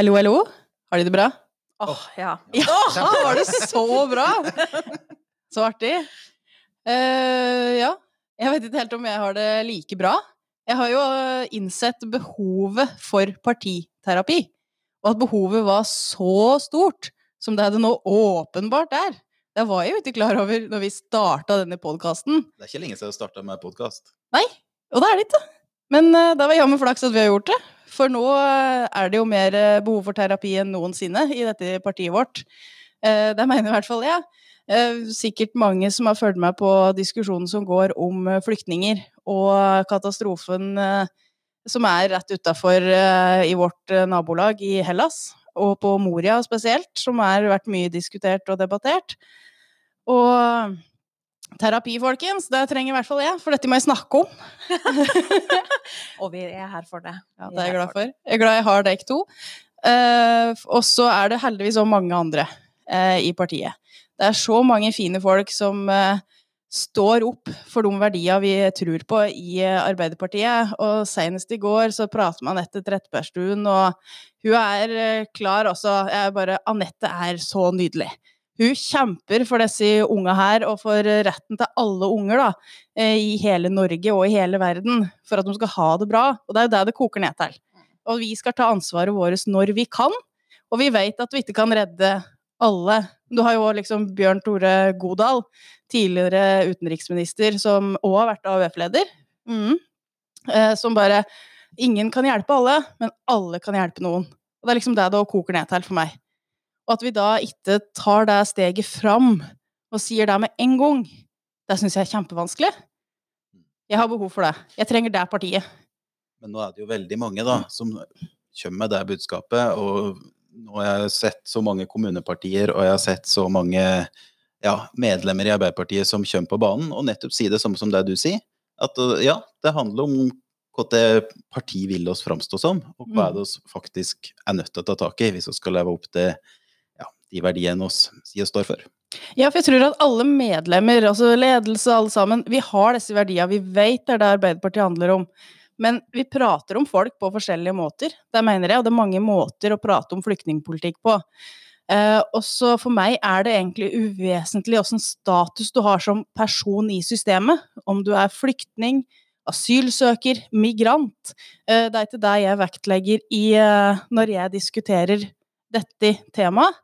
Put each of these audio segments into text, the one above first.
Hallo, hallo. Har de det bra? Åh, ja. Ja, var det så bra! Så artig. Uh, ja, jeg vet ikke helt om jeg har det like bra. Jeg har jo eh, innsett behovet for partiterapi, og at behovet var så stort som det det nå åpenbart er. Det var jeg jo ikke klar over når vi starta denne podkasten. Det er ikke lenge siden jeg starta med podkast. Nei, og det er det ikke. Men uh, det var jammen flaks at vi har gjort det. For nå uh, er det jo mer uh, behov for terapi enn noensinne i dette partiet vårt. det mener i hvert fall jeg. sikkert mange som har fulgt med på diskusjonen som går om flyktninger og katastrofen som er rett utafor i vårt nabolag i Hellas og på Moria spesielt, som har vært mye diskutert og debattert. Og terapi, folkens, det trenger i hvert fall jeg, for dette må jeg snakke om. og vi er her for det. Ja, det er jeg glad for. Jeg er glad jeg har dere to. Uh, og så er det heldigvis òg mange andre uh, i partiet. Det er så mange fine folk som uh, står opp for de verdiene vi tror på i Arbeiderpartiet. Og senest i går så prater man Anette Trettebergstuen, og hun er klar også. Jeg bare Anette er så nydelig. Hun kjemper for disse unga her, og for retten til alle unger da, eh, i hele Norge og i hele verden, for at de skal ha det bra. Og det er jo det det koker ned til. Og vi skal ta ansvaret vårt når vi kan, og vi vet at vi ikke kan redde alle. Du har jo liksom Bjørn Tore Godal, tidligere utenriksminister, som òg har vært AUF-leder. Mm. Eh, som bare Ingen kan hjelpe alle, men alle kan hjelpe noen. Og det er liksom det det koker ned til for meg. Og at vi da ikke tar det steget fram og sier det med en gang, det syns jeg er kjempevanskelig. Jeg har behov for det. Jeg trenger det partiet. Men nå er det jo veldig mange da, som kommer med det budskapet. Og nå har jeg sett så mange kommunepartier, og jeg har sett så mange ja, medlemmer i Arbeiderpartiet som kommer på banen, og nettopp sier det samme som det du sier. At ja, det handler om hva det partiet vil oss framstå som, og hva er det vi faktisk er nødt til å ta tak i hvis vi skal leve opp til de verdiene oss sier står for. Ja, for jeg tror at alle medlemmer, altså ledelse, alle sammen, vi har disse verdiene. Vi vet det er det Arbeiderpartiet handler om. Men vi prater om folk på forskjellige måter. Det mener jeg, og det er mange måter å prate om flyktningpolitikk på. Eh, også for meg er det egentlig uvesentlig hvilken status du har som person i systemet. Om du er flyktning, asylsøker, migrant. Eh, det er ikke det jeg vektlegger i, eh, når jeg diskuterer dette temaet.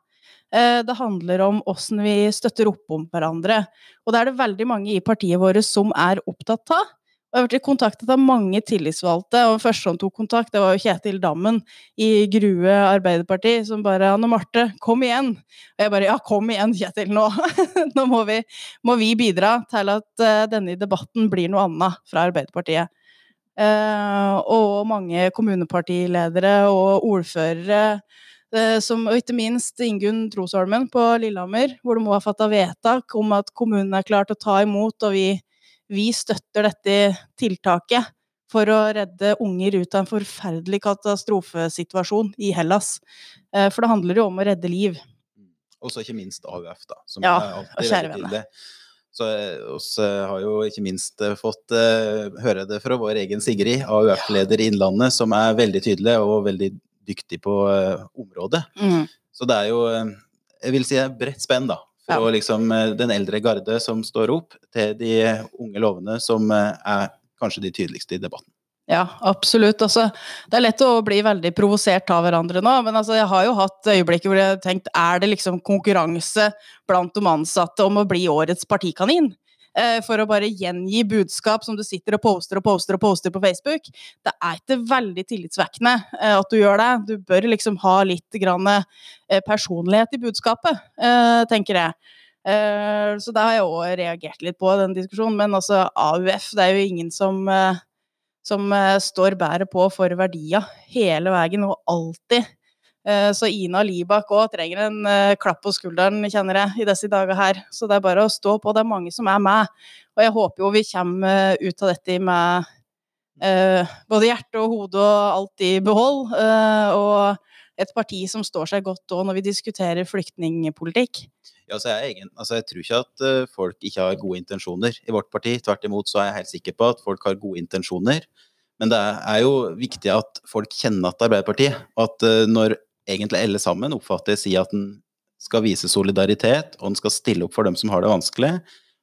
Eh, det handler om åssen vi støtter opp om hverandre. Og det er det veldig mange i partiet vårt som er opptatt av. Jeg har vært i kontakt med mange tillitsvalgte, og den første som tok kontakt, det var jo Kjetil Dammen i Grue Arbeiderparti, som bare 'Anne Marte, kom igjen!' Og jeg bare 'Ja, kom igjen, Kjetil, nå!' nå må vi, må vi, bidra til at uh, denne debatten blir noe annet fra Arbeiderpartiet. Uh, og mange kommunepartiledere og ordførere Eh, som, og ikke minst Ingunn Trosholmen på Lillehammer, hvor de må ha fatta vedtak om at kommunen er klar til å ta imot, og vi, vi støtter dette tiltaket for å redde unger ut av en forferdelig katastrofesituasjon i Hellas. Eh, for det handler jo om å redde liv. Mm. Og så ikke minst AUF, da. Som ja, er alltid veldig tydelig. Så vi eh, har jo ikke minst fått uh, høre det fra vår egen Sigrid, AUF-leder i Innlandet, som er veldig tydelig og veldig dyktig på uh, området. Mm. Så det er jo, eh, jeg vil si, bredt spenn, da. Fra ja. liksom, eh, den eldre garde som står opp, til de unge lovene som er kanskje de tydeligste i debatten. Ja, absolutt. Altså, det er lett å bli veldig provosert av hverandre nå, men altså, jeg har jo hatt øyeblikker hvor jeg har tenkt er det liksom konkurranse blant de ansatte om å bli årets partikanin? Eh, for å bare gjengi budskap som du sitter og poster og poster og poster på Facebook. Det er ikke veldig tillitsvekkende eh, at du gjør det. Du bør liksom ha litt eh, personlighet i budskapet, tenker jeg. Så det har jeg òg reagert litt på den diskusjonen. Men altså, AUF, det er jo ingen som som står bedre på for verdier hele veien og alltid. Eh, så Ina Libak òg trenger en eh, klapp på skulderen, kjenner jeg, i disse dager her. Så det er bare å stå på. Det er mange som er med. Og jeg håper jo vi kommer eh, ut av dette med både hjerte og hode og alt i behold. Eh, og et parti som står seg godt òg når vi diskuterer flyktningpolitikk. Ja, altså jeg, altså jeg, tror ikke at folk ikke har gode intensjoner i vårt parti. Tvert imot så er jeg helt sikker på at folk har gode intensjoner. Men det er jo viktig at folk kjenner at Arbeiderpartiet. Og at når egentlig alle sammen oppfatter si at en skal vise solidaritet, og en skal stille opp for dem som har det vanskelig,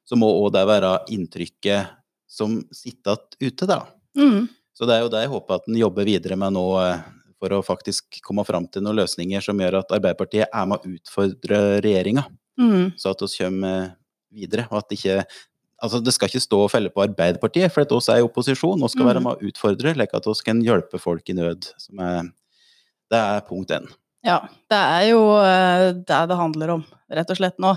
så må òg det være inntrykket som sitter igjen ute, da. Mm. Så det er jo det jeg håper at en jobber videre med nå, eh, for å faktisk komme fram til noen løsninger som gjør at Arbeiderpartiet er med å utfordre regjeringa, Mm. så at vi kommer eh, videre. Og at ikke Altså, det skal ikke stå og felle på Arbeiderpartiet, for vi er i opposisjon og skal være Mhm. med å utfordre, slik at vi kan hjelpe folk i nød. Som er, det er punkt én. Ja, det er jo eh, det det handler om, rett og slett nå.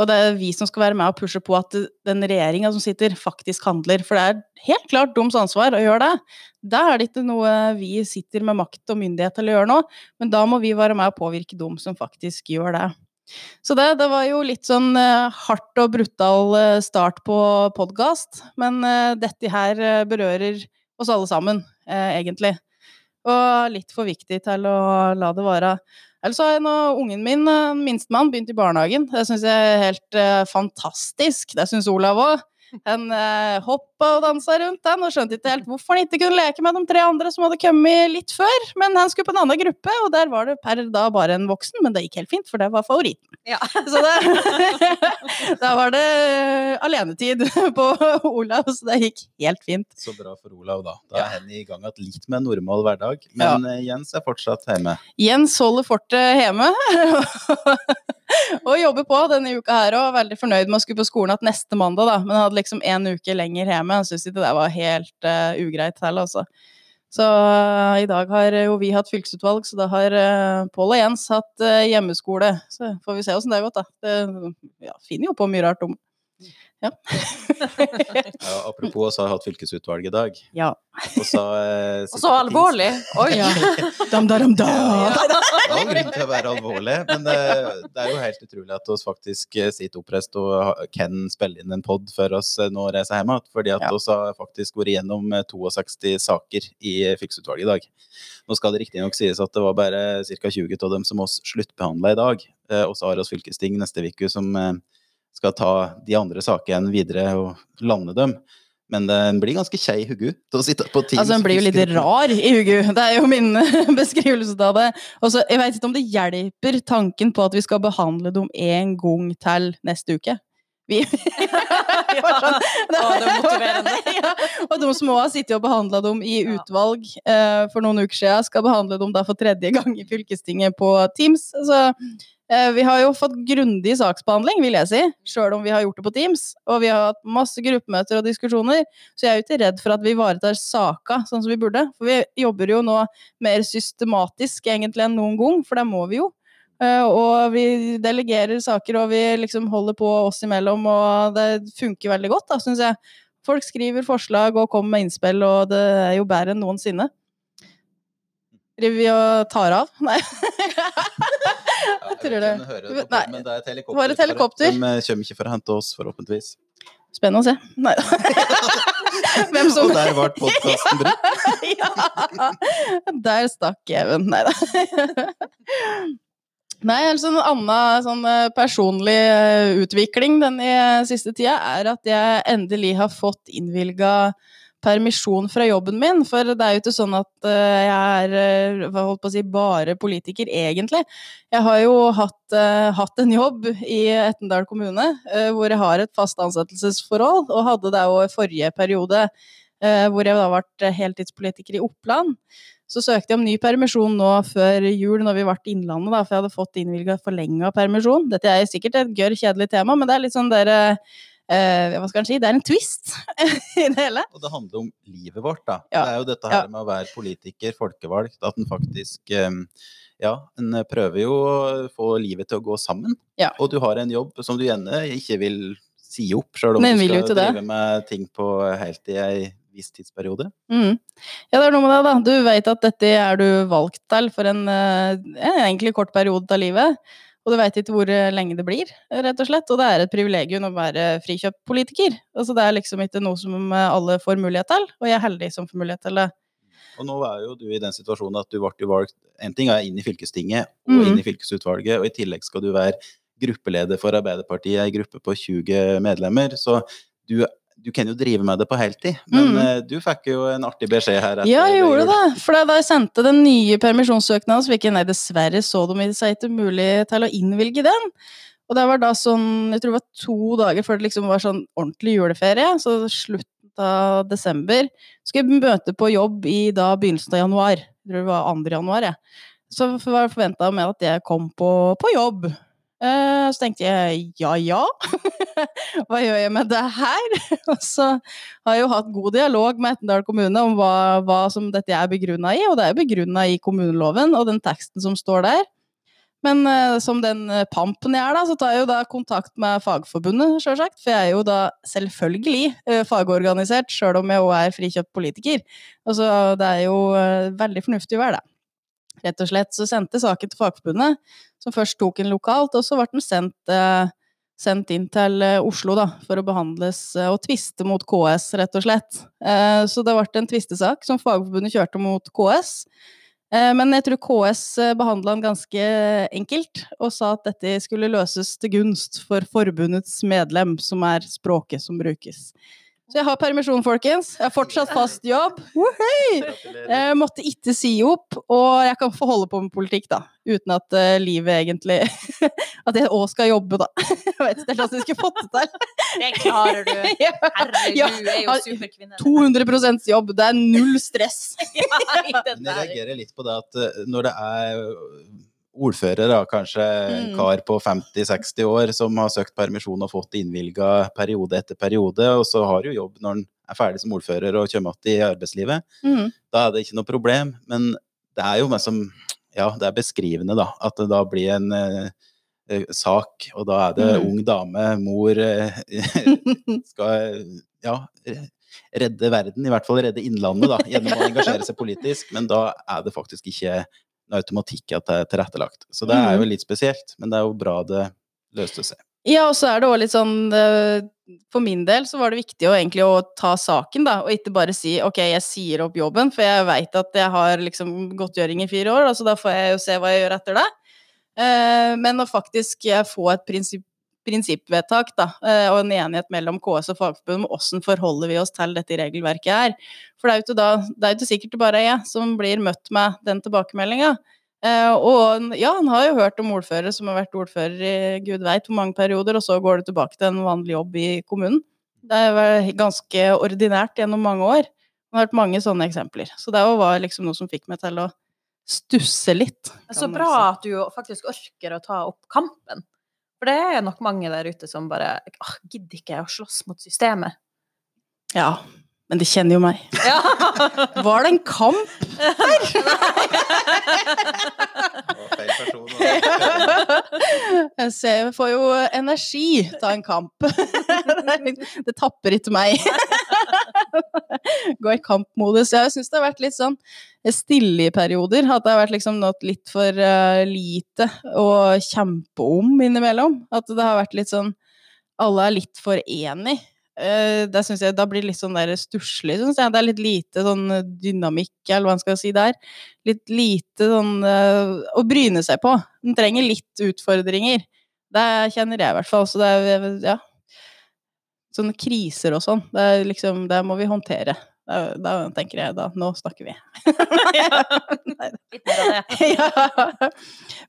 Og det er vi som skal være med og pushe på at den regjeringa som sitter, faktisk handler. For det er helt klart deres ansvar å gjøre det. Da er det ikke noe vi sitter med makt og myndighet til å gjøre nå, men da må vi være med og påvirke dem som faktisk gjør det. Så det, det var jo litt sånn eh, hardt og brutal eh, start på podkast, men dette her berører oss alle sammen, egentlig. Og litt for viktig til å la det være. Ellers har jeg nå ungen min, eh, minstemann, begynt i barnehagen. Det syns jeg er helt eh, fantastisk. Det syns Olav òg. Han uh, hoppa og dansa rundt den, og skjønte ikke helt hvorfor han ikke kunne leke med de tre andre som hadde kommet litt før. Men han skulle på en annen gruppe, og der var det per da bare en voksen, men det gikk helt fint, for det var favoritten. Ja. Så det, da var det alenetid på Olav, så det gikk helt fint. Så bra for Olav, da. Da Ja. er han i gang igjen litt med en normal hverdag. Men ja. Jens er fortsatt hjemme. Jens holder fortet hjemme. og jobber på denne uka her òg. Veldig fornøyd med å skulle på skolen igjen neste mandag, da. Men hadde liksom en uke lenger hjemme. Jeg syns ikke det var helt uh, ugreit heller, altså. Så uh, i dag har jo vi hatt fylkesutvalg, så da har uh, Pål og Jens hatt hjemmeskole. Så får vi se åssen det har gått, da. Det, ja, finner jo på mye rart om Ja. Ja, apropos, så har jeg hatt fylkesutvalg i dag. ja. Og så, eh, Og så alvorlig! Oi! ja. Dam, daram, da. Det er grunn til å være alvorlig, men det, det er jo helt utrolig at oss faktisk eh, sitter oppreist og kan spille inn en pod før oss eh, nå reiser hjem igjen. Fordi at Ja. vi har faktisk vært gjennom eh, 62 saker i fylkesutvalget i dag. Nå skal det riktignok sies at det var bare ca. 20 av dem som oss sluttbehandla i dag. Eh, Og så har oss fylkesting neste uke som eh, skal ta de andre sakene videre og lande dem. Men den blir ganske kjei i hodet til å sitte på Teams. Altså, den blir jo litt rar i Hugu. Det er jo min beskrivelse av det. Og så, jeg vet ikke om det hjelper tanken på at vi skal behandle dem en gang til neste uke. Vi, ja, var sånn, det er motiverende. ja, og de som òg har sittet og behandla dem i utvalg eh, for noen uker siden, skal behandle dem da for tredje gang i fylkestinget på Teams. Så eh, vi har jo fått grundig saksbehandling, vil jeg si, sjøl om vi har gjort det på Teams. Og vi har hatt masse gruppemøter og diskusjoner, så jeg er jo ikke redd for at vi ivaretar saka sånn som vi burde. For vi jobber jo nå mer systematisk egentlig enn noen gang, for det må vi jo. Eh, og vi delegerer saker, og vi liksom holder på oss imellom, og det funker veldig godt, da, syns jeg. Folk skriver forslag og kommer med innspill, og det er jo bedre enn noensinne. Driver vi og tar av? Nei. Ja, tror det. det Nei, men det er et helikopter. det var et helikopter. De eh, kommer ikke for å hente oss, forhåpentligvis. Spennende å se. Nei Hvem som Og der ble podkasten brutt. ja, der stakk Even. Nei da. Nei, altså en annen sånn eh, personlig eh, utvikling den i siste tida er at jeg endelig har fått innvilga permisjon fra jobben min. For det er jo ikke sånn at eh, jeg er eh, holdt på å si, bare politiker, egentlig. Jeg har jo hatt, eh, hatt en jobb i Etnedal kommune hvor jeg har et fast ansettelsesforhold, og hadde det òg i forrige periode hvor jeg da ble heltidspolitiker i Oppland. Så søkte jeg om ny permisjon nå før jul, når vi ble Innlandet, da, for jeg hadde fått innvilga forlenga permisjon. Dette er sikkert et gørr kjedelig tema, men det er litt sånn dere eh, Hva skal en si? Det er en twist i det hele. Og det handler om livet vårt, da. Ja. Det er jo dette her med å være politiker, folkevalgt, at en faktisk um, Ja, en prøver jo å få livet til å gå sammen. Ja. Og du har en jobb som du gjerne ikke vil si opp, sjøl om du skal drive med ting på helt i ei viss tidsperiode. Mm. Ja, det er noe med det, da. Du vet at dette er du valgt til for en, eh, en egentlig kort periode av livet. Og du veit ikke hvor eh, lenge det blir, rett og slett. Og det er et privilegium å være frikjøpt politiker. Altså, det er liksom ikke noe som eh, alle får mulighet til, og jeg er heldig som får mulighet til det. Og nå er jo du i den situasjonen at du ble valgt En ting er inn i fylkestinget og Mhm. inn i fylkesutvalget, og i tillegg skal du være gruppeleder for Arbeiderpartiet, ei gruppe på 20 medlemmer. Så du, du kan jo drive med det på heltid, men Mm. eh, du fikk jo en artig beskjed her. Ja, jeg gjorde det. For da jeg sendte den nye permisjonssøknaden, så fikk jeg nei, dessverre så de seg ikke mulig til å innvilge den. Og det var da sånn, jeg tror det var to dager før det liksom var sånn ordentlig juleferie, så slutten av desember. Skulle jeg møte på jobb i da begynnelsen av januar. Jeg tror det var 2. januar, jeg. Så var det forventa med at jeg kom på, på jobb. Eh, så tenkte jeg ja ja, hva gjør jeg med det her? Og så har jeg jo hatt god dialog med Etnedal kommune om hva, hva som dette er begrunna i, og det er jo begrunna i kommuneloven og den teksten som står der. Men uh, som den eh, pampen jeg er, da, så tar jeg jo da kontakt med Fagforbundet, sjølsagt. For jeg er jo da selvfølgelig uh, fagorganisert, sjøl om jeg òg er frikjøpt politiker. Og så det er jo veldig fornuftig å være det. Rett og slett så sendte saken til Fagforbundet, som først tok den lokalt, og så ble den sendt, eh, sendt inn til eh, Oslo da, for å behandles eh, og tviste mot KS, rett og slett. Så det ble en tvistesak som Fagforbundet kjørte mot KS. Men jeg tror KS behandla den ganske enkelt, og sa at dette skulle løses til gunst for forbundets medlem, som er språket som brukes. Så jeg har permisjon, folkens. Jeg har fortsatt fast jobb. Woohoo! Jeg måtte ikke si opp, og jeg kan få holde på med politikk, da. Uten at uh, livet egentlig At jeg òg skal jobbe, da. Jeg vet ikke helt hvordan jeg skulle fått det til. Det klarer du. Herregud, Ja, du er jo superkvinne. 200% jobb. Det er null stress. Ja, Men jeg reagerer litt på det at eh, når det er ordfører, da, kanskje en Mm. kar på 50-60 år, som har søkt permisjon og fått innvilga periode etter periode, og så har jo jobb når han er ferdig som ordfører og kommer tilbake i arbeidslivet, Mm. da er det ikke noe problem. Men det er jo som Ja, det er beskrivende, da. At det da blir en eh, eh, sak, og da er det Mm. ung dame, mor eh, skal ja, redde verden, i hvert fall redde Innlandet, da, gjennom å engasjere seg politisk. Men da er det faktisk ikke automatikk at det er tilrettelagt. Så det er jo litt spesielt, men det er jo bra det løste seg. Ja, og så er det òg litt sånn For min del så var det viktig å egentlig å ta saken, da, og ikke bare si ok, jeg sier opp jobben, for jeg veit at jeg har liksom godtgjøring i fire år, så da får jeg jo se hva jeg gjør etter det. Eh, men å faktisk eh, få et prinsipp, prinsippvedtak da, eh, og en enighet mellom KS og Fagforbundet om hvordan forholder vi oss til dette regelverket her. For det er jo ikke, da, det er ikke sikkert det bare er jeg som blir møtt med den tilbakemeldinga. Eh, og ja, han har jo hørt om ordførere som har vært ordfører i gud veit hvor mange perioder, og så går det tilbake til en vanlig jobb i kommunen. Det er ganske ordinært gjennom mange år. Det har vært mange sånne eksempler. Så det var liksom noe som fikk meg til å stusse litt. Så bra at du faktisk orker å ta opp kampen. For det er nok mange der ute som bare Åh, gidder ikke jeg å slåss mot systemet? Ja, men de kjenner jo meg. Ja. Var det en kamp? feil person. Jeg ser, jeg får jo energi av en kamp. Det tapper ikke meg. Går i kampmodus. Jeg syns det har vært litt sånn stille i perioder. At det har vært liksom noe litt for eh, lite å kjempe om innimellom. At det har vært litt sånn Alle er litt for enig. Det synes jeg, da blir det litt sånn der stusslig, syns jeg. Det er litt lite sånn dynamikk, eller hva man skal si der. Litt lite sånn eh, å bryne seg på. Den trenger litt utfordringer. Det kjenner jeg i hvert fall. Så det er ja. Sånne kriser og sånn, det liksom Det må vi håndtere. Da, da tenker jeg da Nå snakker vi. Ja.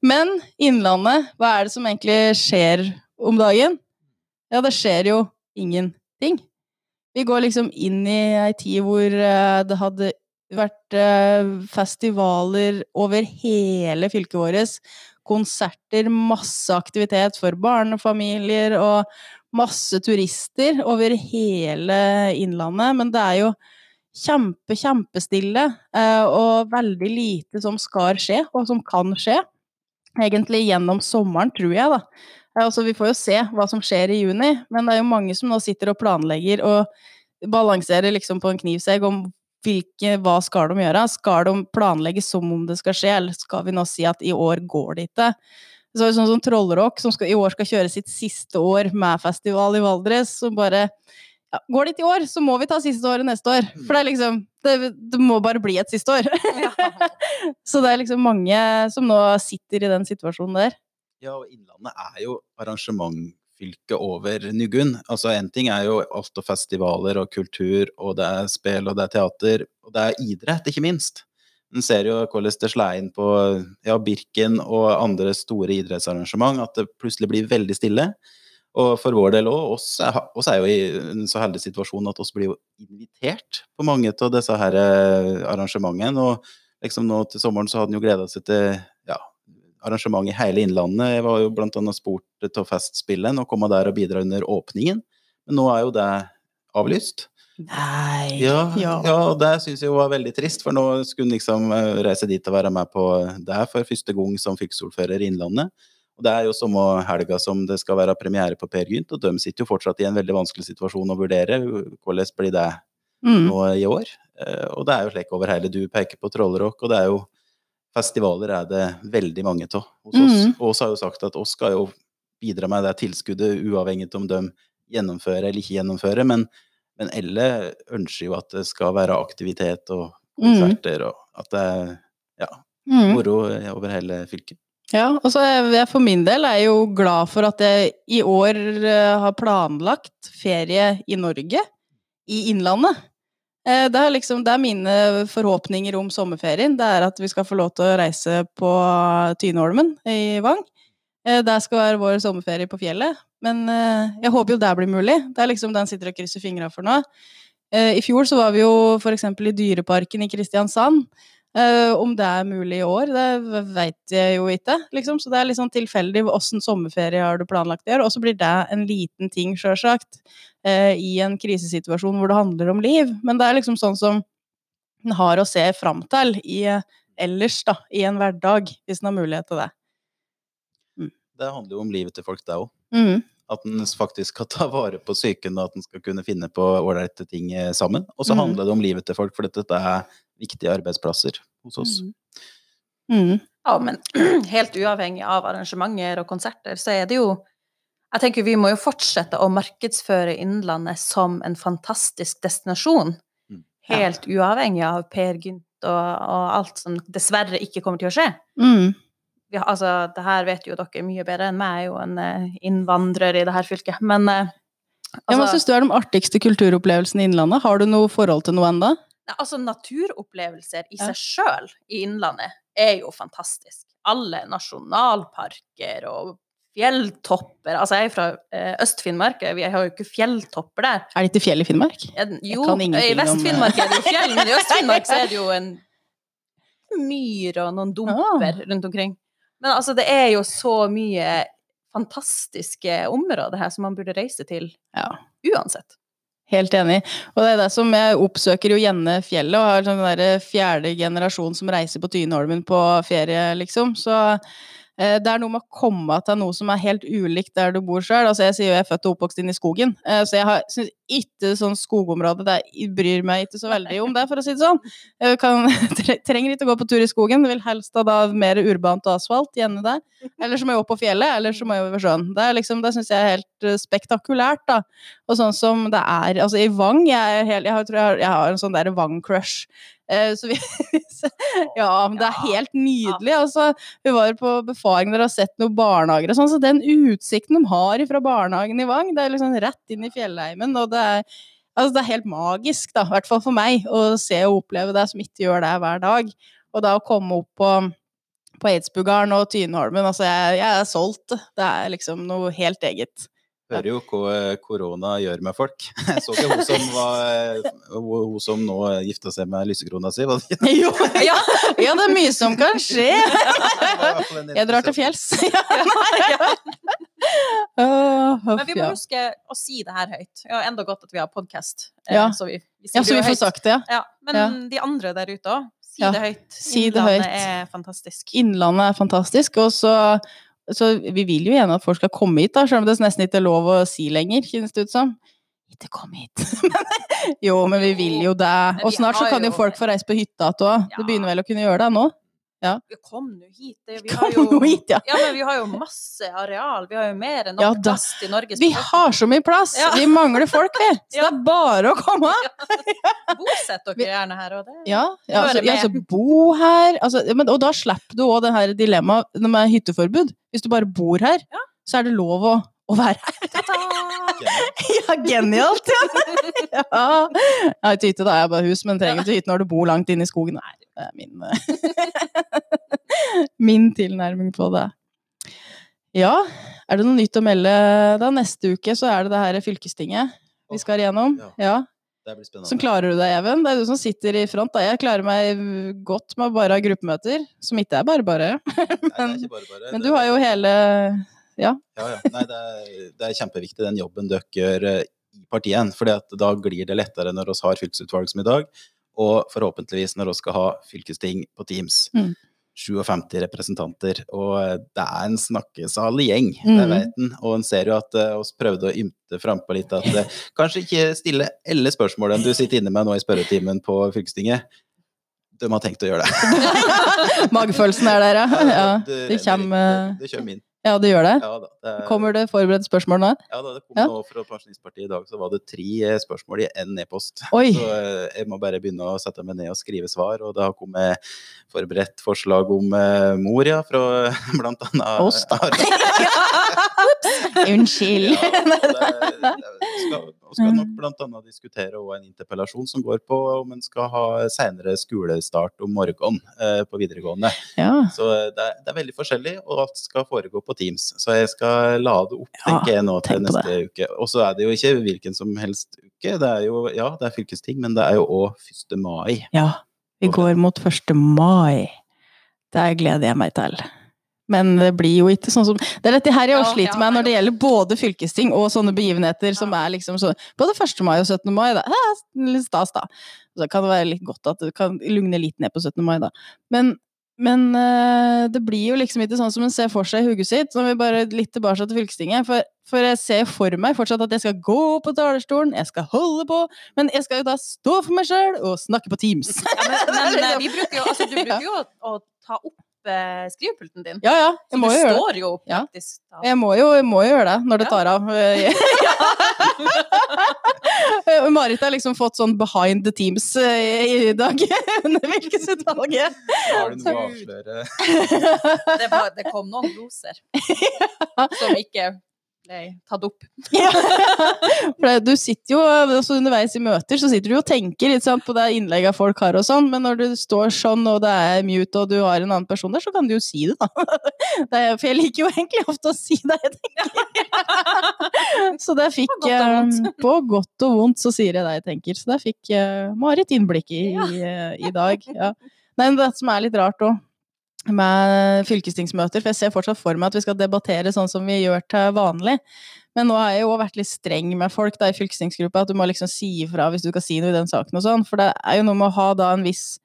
Men Innlandet, hva er det som egentlig skjer om dagen? Ja, det skjer jo ingenting. Vi går liksom inn i ei tid hvor eh, det hadde vært eh, festivaler over hele fylket vårt. Konserter, masse aktivitet for barnefamilier og masse turister over hele Innlandet. Men det er jo kjempe, kjempestille, eh, og veldig lite som skal skje, og som kan skje. Egentlig gjennom sommeren, tror jeg, da. Eh, Altså, vi får jo se hva som skjer i juni, men det er jo mange som nå sitter og planlegger og balanserer liksom på en knivsegg om hvilke, hva skal de gjøre? Skal de planlegge som om det skal skje, eller skal vi nå si at i år går det ikke? Så er det sånn som Trollrock, som skal, i år skal kjøre sitt siste år med festival i Valdres, som bare ja, Går det ikke i år, så må vi ta siste året neste år. For det er liksom Det, det må bare bli et siste år. så det er liksom mange som nå sitter i den situasjonen der. Ja, og Innlandet er jo arrangementfylket over Nugun. Altså En ting er jo og festivaler og kultur, og det er spill og det er teater, og det er idrett, ikke minst. En ser jo hvordan det slår inn på ja, Birken og andre store idrettsarrangement, at det plutselig blir veldig stille. Og for vår del òg, oss, oss er jo i en så heldig situasjon at oss blir jo invitert på mange av disse her eh, arrangementene. Og liksom nå til sommeren så hadde en jo gleda seg til arrangement i hele Innlandet. Jeg var jo annet spurt til Festspillen og komme der og bidra under åpningen. Men nå er jo det avlyst. Nei. Ja, Ja. ja. og det syns jeg jo var veldig trist, for nå skulle hun liksom eh, reise dit og være med på det for første gang som fylkesordfører i Innlandet. Og det er jo samme helga som det skal være premiere på Per Gynt, og de sitter jo fortsatt i en veldig vanskelig situasjon å vurdere hvordan blir det Mm. nå i år. Eh, Og det er jo slik over hele. Du peker på Trollrock, og det er jo festivaler er det veldig mange av hos oss. Mm. Og så har jo sagt at oss skal jo bidra med det tilskuddet, uavhengig om de gjennomfører eller ikke gjennomfører. Men, men alle ønsker jo at det skal være aktivitet og konserter, og at det er ja, Mm. moro over hele fylket. Ja, og så er jeg for min del er jeg jo glad for at jeg i år eh, har planlagt ferie i Norge, i Innlandet. Eh, Det er liksom, det er mine forhåpninger om sommerferien, det er at vi skal få lov til å reise på Tyneholmen i Vang. Det Der skal være vår sommerferie på fjellet, men eh, jeg håper jo det blir mulig. Det er liksom den sitter og krysser fingra for nå. Eh, I fjor så var vi jo eksempel i Dyreparken i Kristiansand. Eh, om det er mulig i år, det veit jeg jo ikke, liksom. Så det er litt sånn tilfeldig åssen sommerferie har du planlagt i år. Og så blir det en liten ting, sjølsagt, uh, i en krisesituasjon hvor det handler om liv. Men det er liksom sånn som en har å se fram til i, ellers, da, i en hverdag, hvis en har mulighet til det. Det handler jo om livet til folk, det òg. Mm. At en faktisk skal ta vare på psyken, og at en skal kunne finne på ålreite ting eh, sammen. Og så mm. handler det om livet til folk, for dette er viktige arbeidsplasser hos oss. Mm. Ja, men helt uavhengig av arrangementer og konserter, så er det jo Jeg tenker vi må jo fortsette å markedsføre Innlandet som en fantastisk destinasjon. Mm. Helt uavhengig av Per Gynt og, og alt som dessverre ikke kommer til å skje. Mm. Vi altså, det her vet jo dere mye bedre enn meg, jeg er jo en eh, innvandrer i det her fylket. Men eh, Ja, hva altså, syns du er de artigste kulturopplevelsene i Innlandet? Har du noe forhold til noe enda? Altså naturopplevelser i seg sjøl i Innlandet er jo fantastisk. Alle nasjonalparker og fjelltopper. Altså, jeg er fra eh, Øst-Finnmark, vi har jo ikke fjelltopper der. Er det ikke fjell i Finnmark? Jo, i Vest-Finnmark er det jo fjell, men i Øst-Finnmark så er det jo en myr og noen dumper rundt omkring. Men altså, det er jo så mye fantastiske områder her som man burde reise til Ja. uansett. Helt enig. Og det er det som jeg oppsøker jo gjerne fjellet, og har sånn derre fjerde generasjon som reiser på Tyneholmen på ferie, liksom. Så det er noe med å komme til noe som er helt ulikt der du bor sjøl. Altså, jeg sier jo jeg er født og oppvokst inn i skogen, eh, så jeg syns ikke sånn skogområde det bryr meg ikke så veldig om det, for å si det sånn. Jeg kan, trenger ikke å gå på tur i skogen, vil helst ha da mer urbant og asfalt, gjerne det. Eller så må jeg opp på fjellet, eller så må jeg over sjøen. Det liksom, det syns jeg er helt eh, spektakulært, da. Og sånn som det er Altså, i Vang Jeg, helt, jeg, har, jeg, har, jeg har en sånn der Vang-crush. Eh, så vi Ja, men det er helt nydelig. Altså, vi var på befaring der og har sett noen barnehager og sånn, så den utsikten de har fra barnehagen i Vang, det er liksom rett inn i fjellheimen, og det er Altså, det er helt magisk, da, i hvert fall for meg, å se og oppleve det som ikke gjør det hver dag. Og da å komme opp på, på Eidsbugarden og Tyneholmen, altså, jeg, jeg er solgt. Det er liksom noe helt eget. Hører jo hva eh, korona gjør med folk. Jeg så ikke hun som, var, eh, hun som nå gifta seg med lysekrona si. var det ikke? Jo, ja, ja, det er mye som kan skje. Jeg drar til fjells. Men vi må huske å si det her høyt. Ja, enda godt at vi har podkast. Ja. Så vi, vi ja, så vi får sagt det, ja. Ja, men Ja. de andre der ute òg, si det høyt. Innlandet er fantastisk. Innlandet er fantastisk, og så, så vi vil jo gjerne at folk skal komme hit, da, selv om det nesten ikke er lov å si lenger, kjennes det ut som. Ikke kom hit. jo, men vi vil jo det. Og snart så kan jo folk få reise på hytta igjen òg. Det begynner vel å kunne gjøre det nå? Kom nå hit. Vi, vi Kom har jo, hit, ja. ja, men vi har jo masse areal. Vi har jo mer enn nok Ja, plass til Norges Vi befolkning. har så mye plass! Ja. Vi mangler folk, vi! Så Ja. det er bare å komme! Bosett dere gjerne her. Det. Ja, ja, altså, ja, altså bo her altså, men, Og da slipper du òg det her dilemmaet med hytteforbud. Hvis du bare bor her, Ja. så er det lov å, å være her. Ja, genialt, ja! ja. Jeg har ikke hytte, da. Jeg har bare hus, men trenger ikke hytte når du bor langt inne i skogen. Nei, det er min Min tilnærming på det. Ja, er det noe nytt å melde da? Neste uke så er det det her fylkestinget vi skal igjennom. Ja. Så klarer du deg, Even. Det er du som sitter i front. Da. Jeg klarer meg godt med bare ha gruppemøter, som ikke er bare bare. Bare. Men du har jo hele Ja, ja. Nei, det er, det er kjempeviktig den jobben dere gjør eh, i partiet. For da glir det lettere når vi har fylkesutvalg som i dag, og forhåpentligvis når vi skal ha fylkesting på Teams. Mm. 57 representanter, og eh, det er en snakkesalig gjeng, det Mm. vet en. Og en ser jo at oss prøvde å ymte frampå litt at uh, kanskje ikke stille alle spørsmålene du sitter inne med nå i spørretimen på fylkestinget. De har tenkt å gjøre det. Magefølelsen er der, ja. ja. det, Det kommer det, det kommer inn. Ja, det gjør det. Ja, da, det, Kommer det forberedt spørsmål nå? Ja, da det kom Ja. nå fra Pensjonistpartiet i dag, så var det tre eh, spørsmål i én e-post. Så eh, jeg må bare begynne å sette meg ned og skrive svar, og det har kommet forberedt forslag om uh, mor, ja, fra blant annet Oss, da. Unnskyld. Ja, det, det skal, og skal nok blant annet diskutere en interpellasjon som går på om en skal ha senere skolestart om morgenen eh, på videregående. Ja. Så eh, det er, det er veldig forskjellig, og alt skal foregå på Teams. Så jeg skal lade opp, Ja, tenker jeg nå til neste uke. Og så er det jo ikke hvilken som helst uke. Det er jo, ja, det er fylkesting, men det er jo òg 1. mai. ja. Vi går mot 1. mai. Det gleder jeg meg til. Men det blir jo ikke sånn som Det er dette her jeg også sliter med når det gjelder både fylkesting og sånne begivenheter som er liksom sånn Både 1. mai og 17. mai, da. Litt stas, da. Så kan det være litt godt at det kan lugne litt ned på 17. mai, da. Men, men eh, det blir jo liksom ikke sånn som en ser for seg i hodet sitt. Så vi bare litt tilbake til fylkestinget. For, for jeg ser for meg fortsatt at jeg skal gå på talerstolen, jeg skal holde på, men jeg skal jo da stå for meg sjøl og snakke på Teams. Ja, men, men eh, vi bruker jo, altså, du bruker jo å, å ta opp eh, skrivepulten din. Ja, ja, Så jeg må du jo gjøre det. står jo Ja. praktisk da. Jeg må jo, jeg må jo gjøre det når det Ja. tar av. Marit har liksom fått sånn behind the teams eh, i dag under fylkesutvalget. Har du noe å avsløre? Det, var, det kom noen gloser som ikke ble tatt opp. For du sitter jo altså underveis i møter så sitter du og tenker sant, på det innlegget folk har og sånn, men når du står sånn og det er mute og du har en annen person der, så kan du jo si det, da. Det er, for jeg liker jo egentlig ofte å si det jeg tenker. Så det fikk På godt eh, På godt og vondt så sier jeg det jeg tenker. Så det fikk eh, Marit innblikk i i, eh, i dag. Ja. Nei, men det som er litt rart òg med fylkestingsmøter, for jeg ser fortsatt for meg at vi skal debattere sånn som vi gjør til vanlig. Men nå har jeg jo vært litt streng med folk da i fylkestingsgruppa, at du må liksom si ifra hvis du skal si noe i den saken og sånn, for det er jo noe med å ha da en viss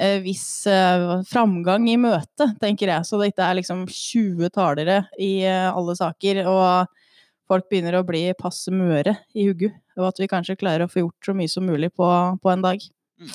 eh, viss eh, framgang i møtet, tenker jeg, så det ikke er liksom 20 talere i eh, alle saker, og folk begynner å bli passe møre i huggu, og at vi kanskje klarer å få gjort så mye som mulig på, på en dag. Mm.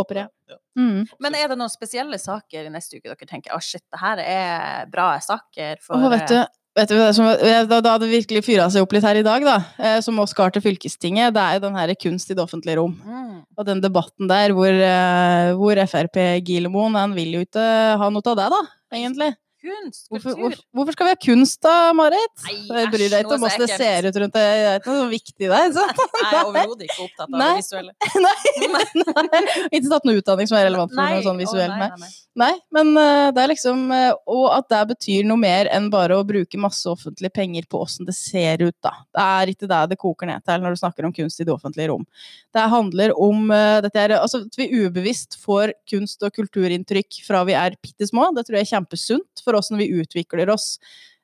Håper jeg. Mm. Men er det noen spesielle saker i neste uke dere tenker å shit, det her er bra saker for oh, vet du, vet du da, da hadde det virkelig fyra seg opp litt her i dag, da, eh, som oss skal til fylkestinget, det er jo den her kunst i det offentlige rom. mm. Og den debatten der hvor, eh, hvor Frp Gilemoen, han vil jo ikke ha noe av det, da, egentlig. Kunst, kultur hvorfor, hvorfor skal vi ha kunst da, Marit? Nei, Jeg bryr deg ikke om hvordan det ser ut rundt det, det er ikke noe viktig der. Så. Jeg er overhodet ikke opptatt av Nei. det visuelle. Nei, nei, ikke tatt noe utdanning som er relevant for noe sånn visuelt. nei, Nei. nei, nei. Nei, men eh, det er liksom eh, Og at det betyr noe mer enn bare å bruke masse offentlige penger på åssen det ser ut, da. Det er ikke det det koker ned til når du snakker om kunst i det offentlige rom. Det handler om eh, dette er, altså, at vi ubevisst får kunst- og kulturinntrykk fra vi er bitte små. Det tror jeg er kjempesunt for åssen vi utvikler oss.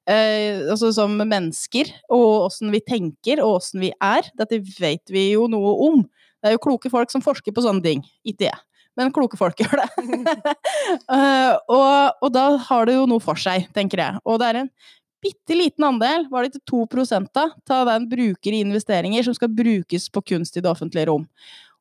Eh, altså som mennesker, og åssen vi tenker, og åssen vi er. Dette vet vi jo noe om. Det er jo kloke folk som forsker på sånne ting. Ikke jeg, men kloke folk gjør det. Eh, og, og da har det jo noe for seg, tenker jeg. Og det er en bitte liten andel, var det ikke 2 av, av den bruker i investeringer som skal brukes på kunst i det offentlige rom.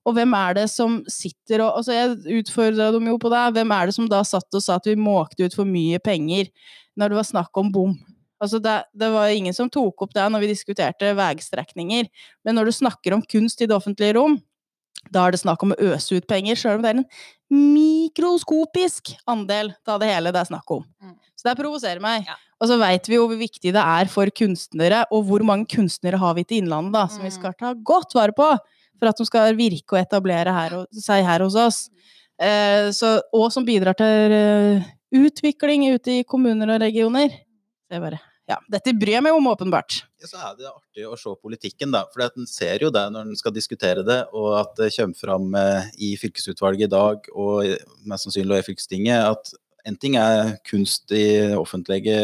Og hvem er det som sitter og altså Jeg utfordra dem jo på det. Hvem er det som da satt og sa at vi måkte ut for mye penger når det var snakk om bom? Altså det, det var ingen som tok opp det når vi diskuterte veistrekninger. Men når du snakker om kunst i det offentlige rom, da er det snakk om å øse ut penger, sjøl om det er en mikroskopisk andel av det hele det er snakk om. Mm. Så det provoserer meg. Ja. Og så veit vi jo hvor viktig det er for kunstnere, og hvor mange kunstnere har vi til Innlandet, da, som vi Mm. skal ta godt vare på for at de skal virke og etablere her, seg her hos oss. Eh, så, og som bidrar til eh, utvikling ute i kommuner og regioner. Det bare, ja, dette bryr jeg meg om, åpenbart. Ja, så er det artig å se politikken, da. For en ser jo det når en skal diskutere det, og at det kommer fram eh, i fylkesutvalget i dag, og mest sannsynlig i fylkestinget, at en ting er kunst i offentlige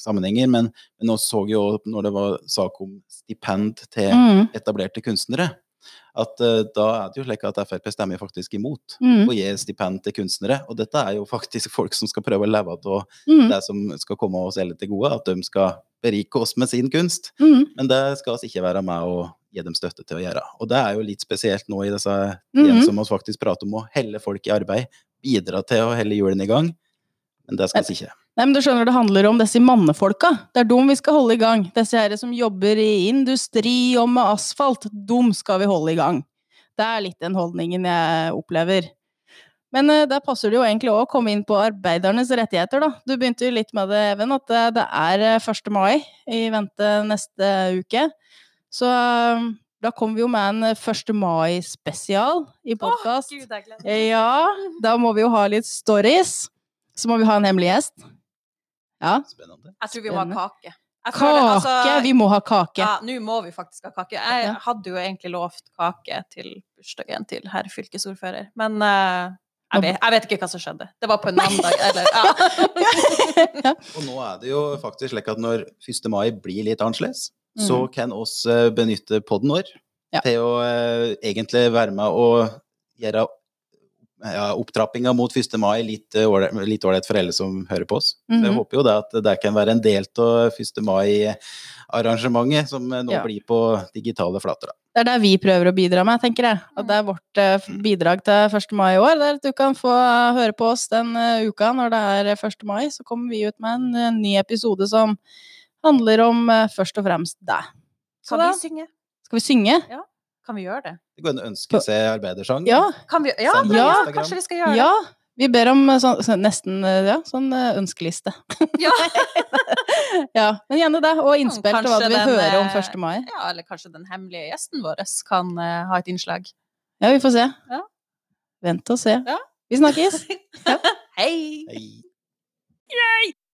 sammenhenger, men, men nå så vi jo når det var sak om stipend til Mm, etablerte kunstnere, at uh, da er det jo slik at Frp stemmer faktisk imot mm, å gi stipend til kunstnere. Og dette er jo faktisk folk som skal prøve å leve av mm, det som skal komme oss alle til gode, at de skal berike oss med sin kunst. mm, Men det skal vi ikke være med å gi dem støtte til å gjøre. Og det er jo litt spesielt nå i disse tidene som vi faktisk prater om å helle folk i arbeid, bidra til å helle hjulene i gang. Men det skal vi ikke. Nei, men du skjønner, det handler om disse mannefolka. Det er dem vi skal holde i gang. Disse her som jobber i industri og med asfalt, dem skal vi holde i gang. Det er litt den holdningen jeg opplever. Men eh, der passer det jo egentlig òg å komme inn på arbeidernes rettigheter, da. Du begynte jo litt med det, Even, at det, det er eh, 1. mai i vente neste uke. Så eh, da kommer vi jo med en eh, 1. mai-spesial i podkast. Meg. ja, da må vi jo ha litt stories. Så må vi ha en hemmelig gjest. Ja. Spennende. Jeg tror vi må ha kake. Kake! altså- vi må ha kake. Ja, nå må vi faktisk ha kake. Jeg Ja. hadde jo egentlig lovt kake til bursdagen til herr fylkesordfører, men uh, jeg, vet, jeg vet ikke hva som skjedde. Det var på en mandag, eller ja. Og nå er det jo faktisk slik at når 1. mai blir litt annerledes, Mm. så kan oss eh, benytte podden vår Ja. til å uh, egentlig være med og gjøre ja, opptrappinga mot 1. mai litt eh, ålreit litt for alle som hører på oss. Så jeg Mhm. håper jo det at det kan være en del av 1. mai-arrangementet som eh, nå Ja. blir på digitale flater. Da. Det er det vi prøver å bidra med, tenker jeg. At det er vårt eh, bidrag til 1. mai i år. Det er at du kan få høre på oss den uka når det er eh, 1. mai. Så kommer vi ut med en ny episode som handler om først og fremst deg. Så Kan da vi synge? skal vi synge. Kan vi gjøre det? Det går an å ønske seg arbeidersang. Ja, Kan vi, ja, det ja, kanskje vi skal gjøre ja. Vi ber om eh, sånn, nesten eh, ja, sånn eh, ønskeliste. Ja. Ja, men gjerne det. Og innspill til hva vi du vil den, høre om eh, 1. mai. ja, eller kanskje den hemmelige gjesten vår kan uh, ha et innslag. Ja, vi får se. Ja. Vent og se. Ja. Vi snakkes. Hei! Hei.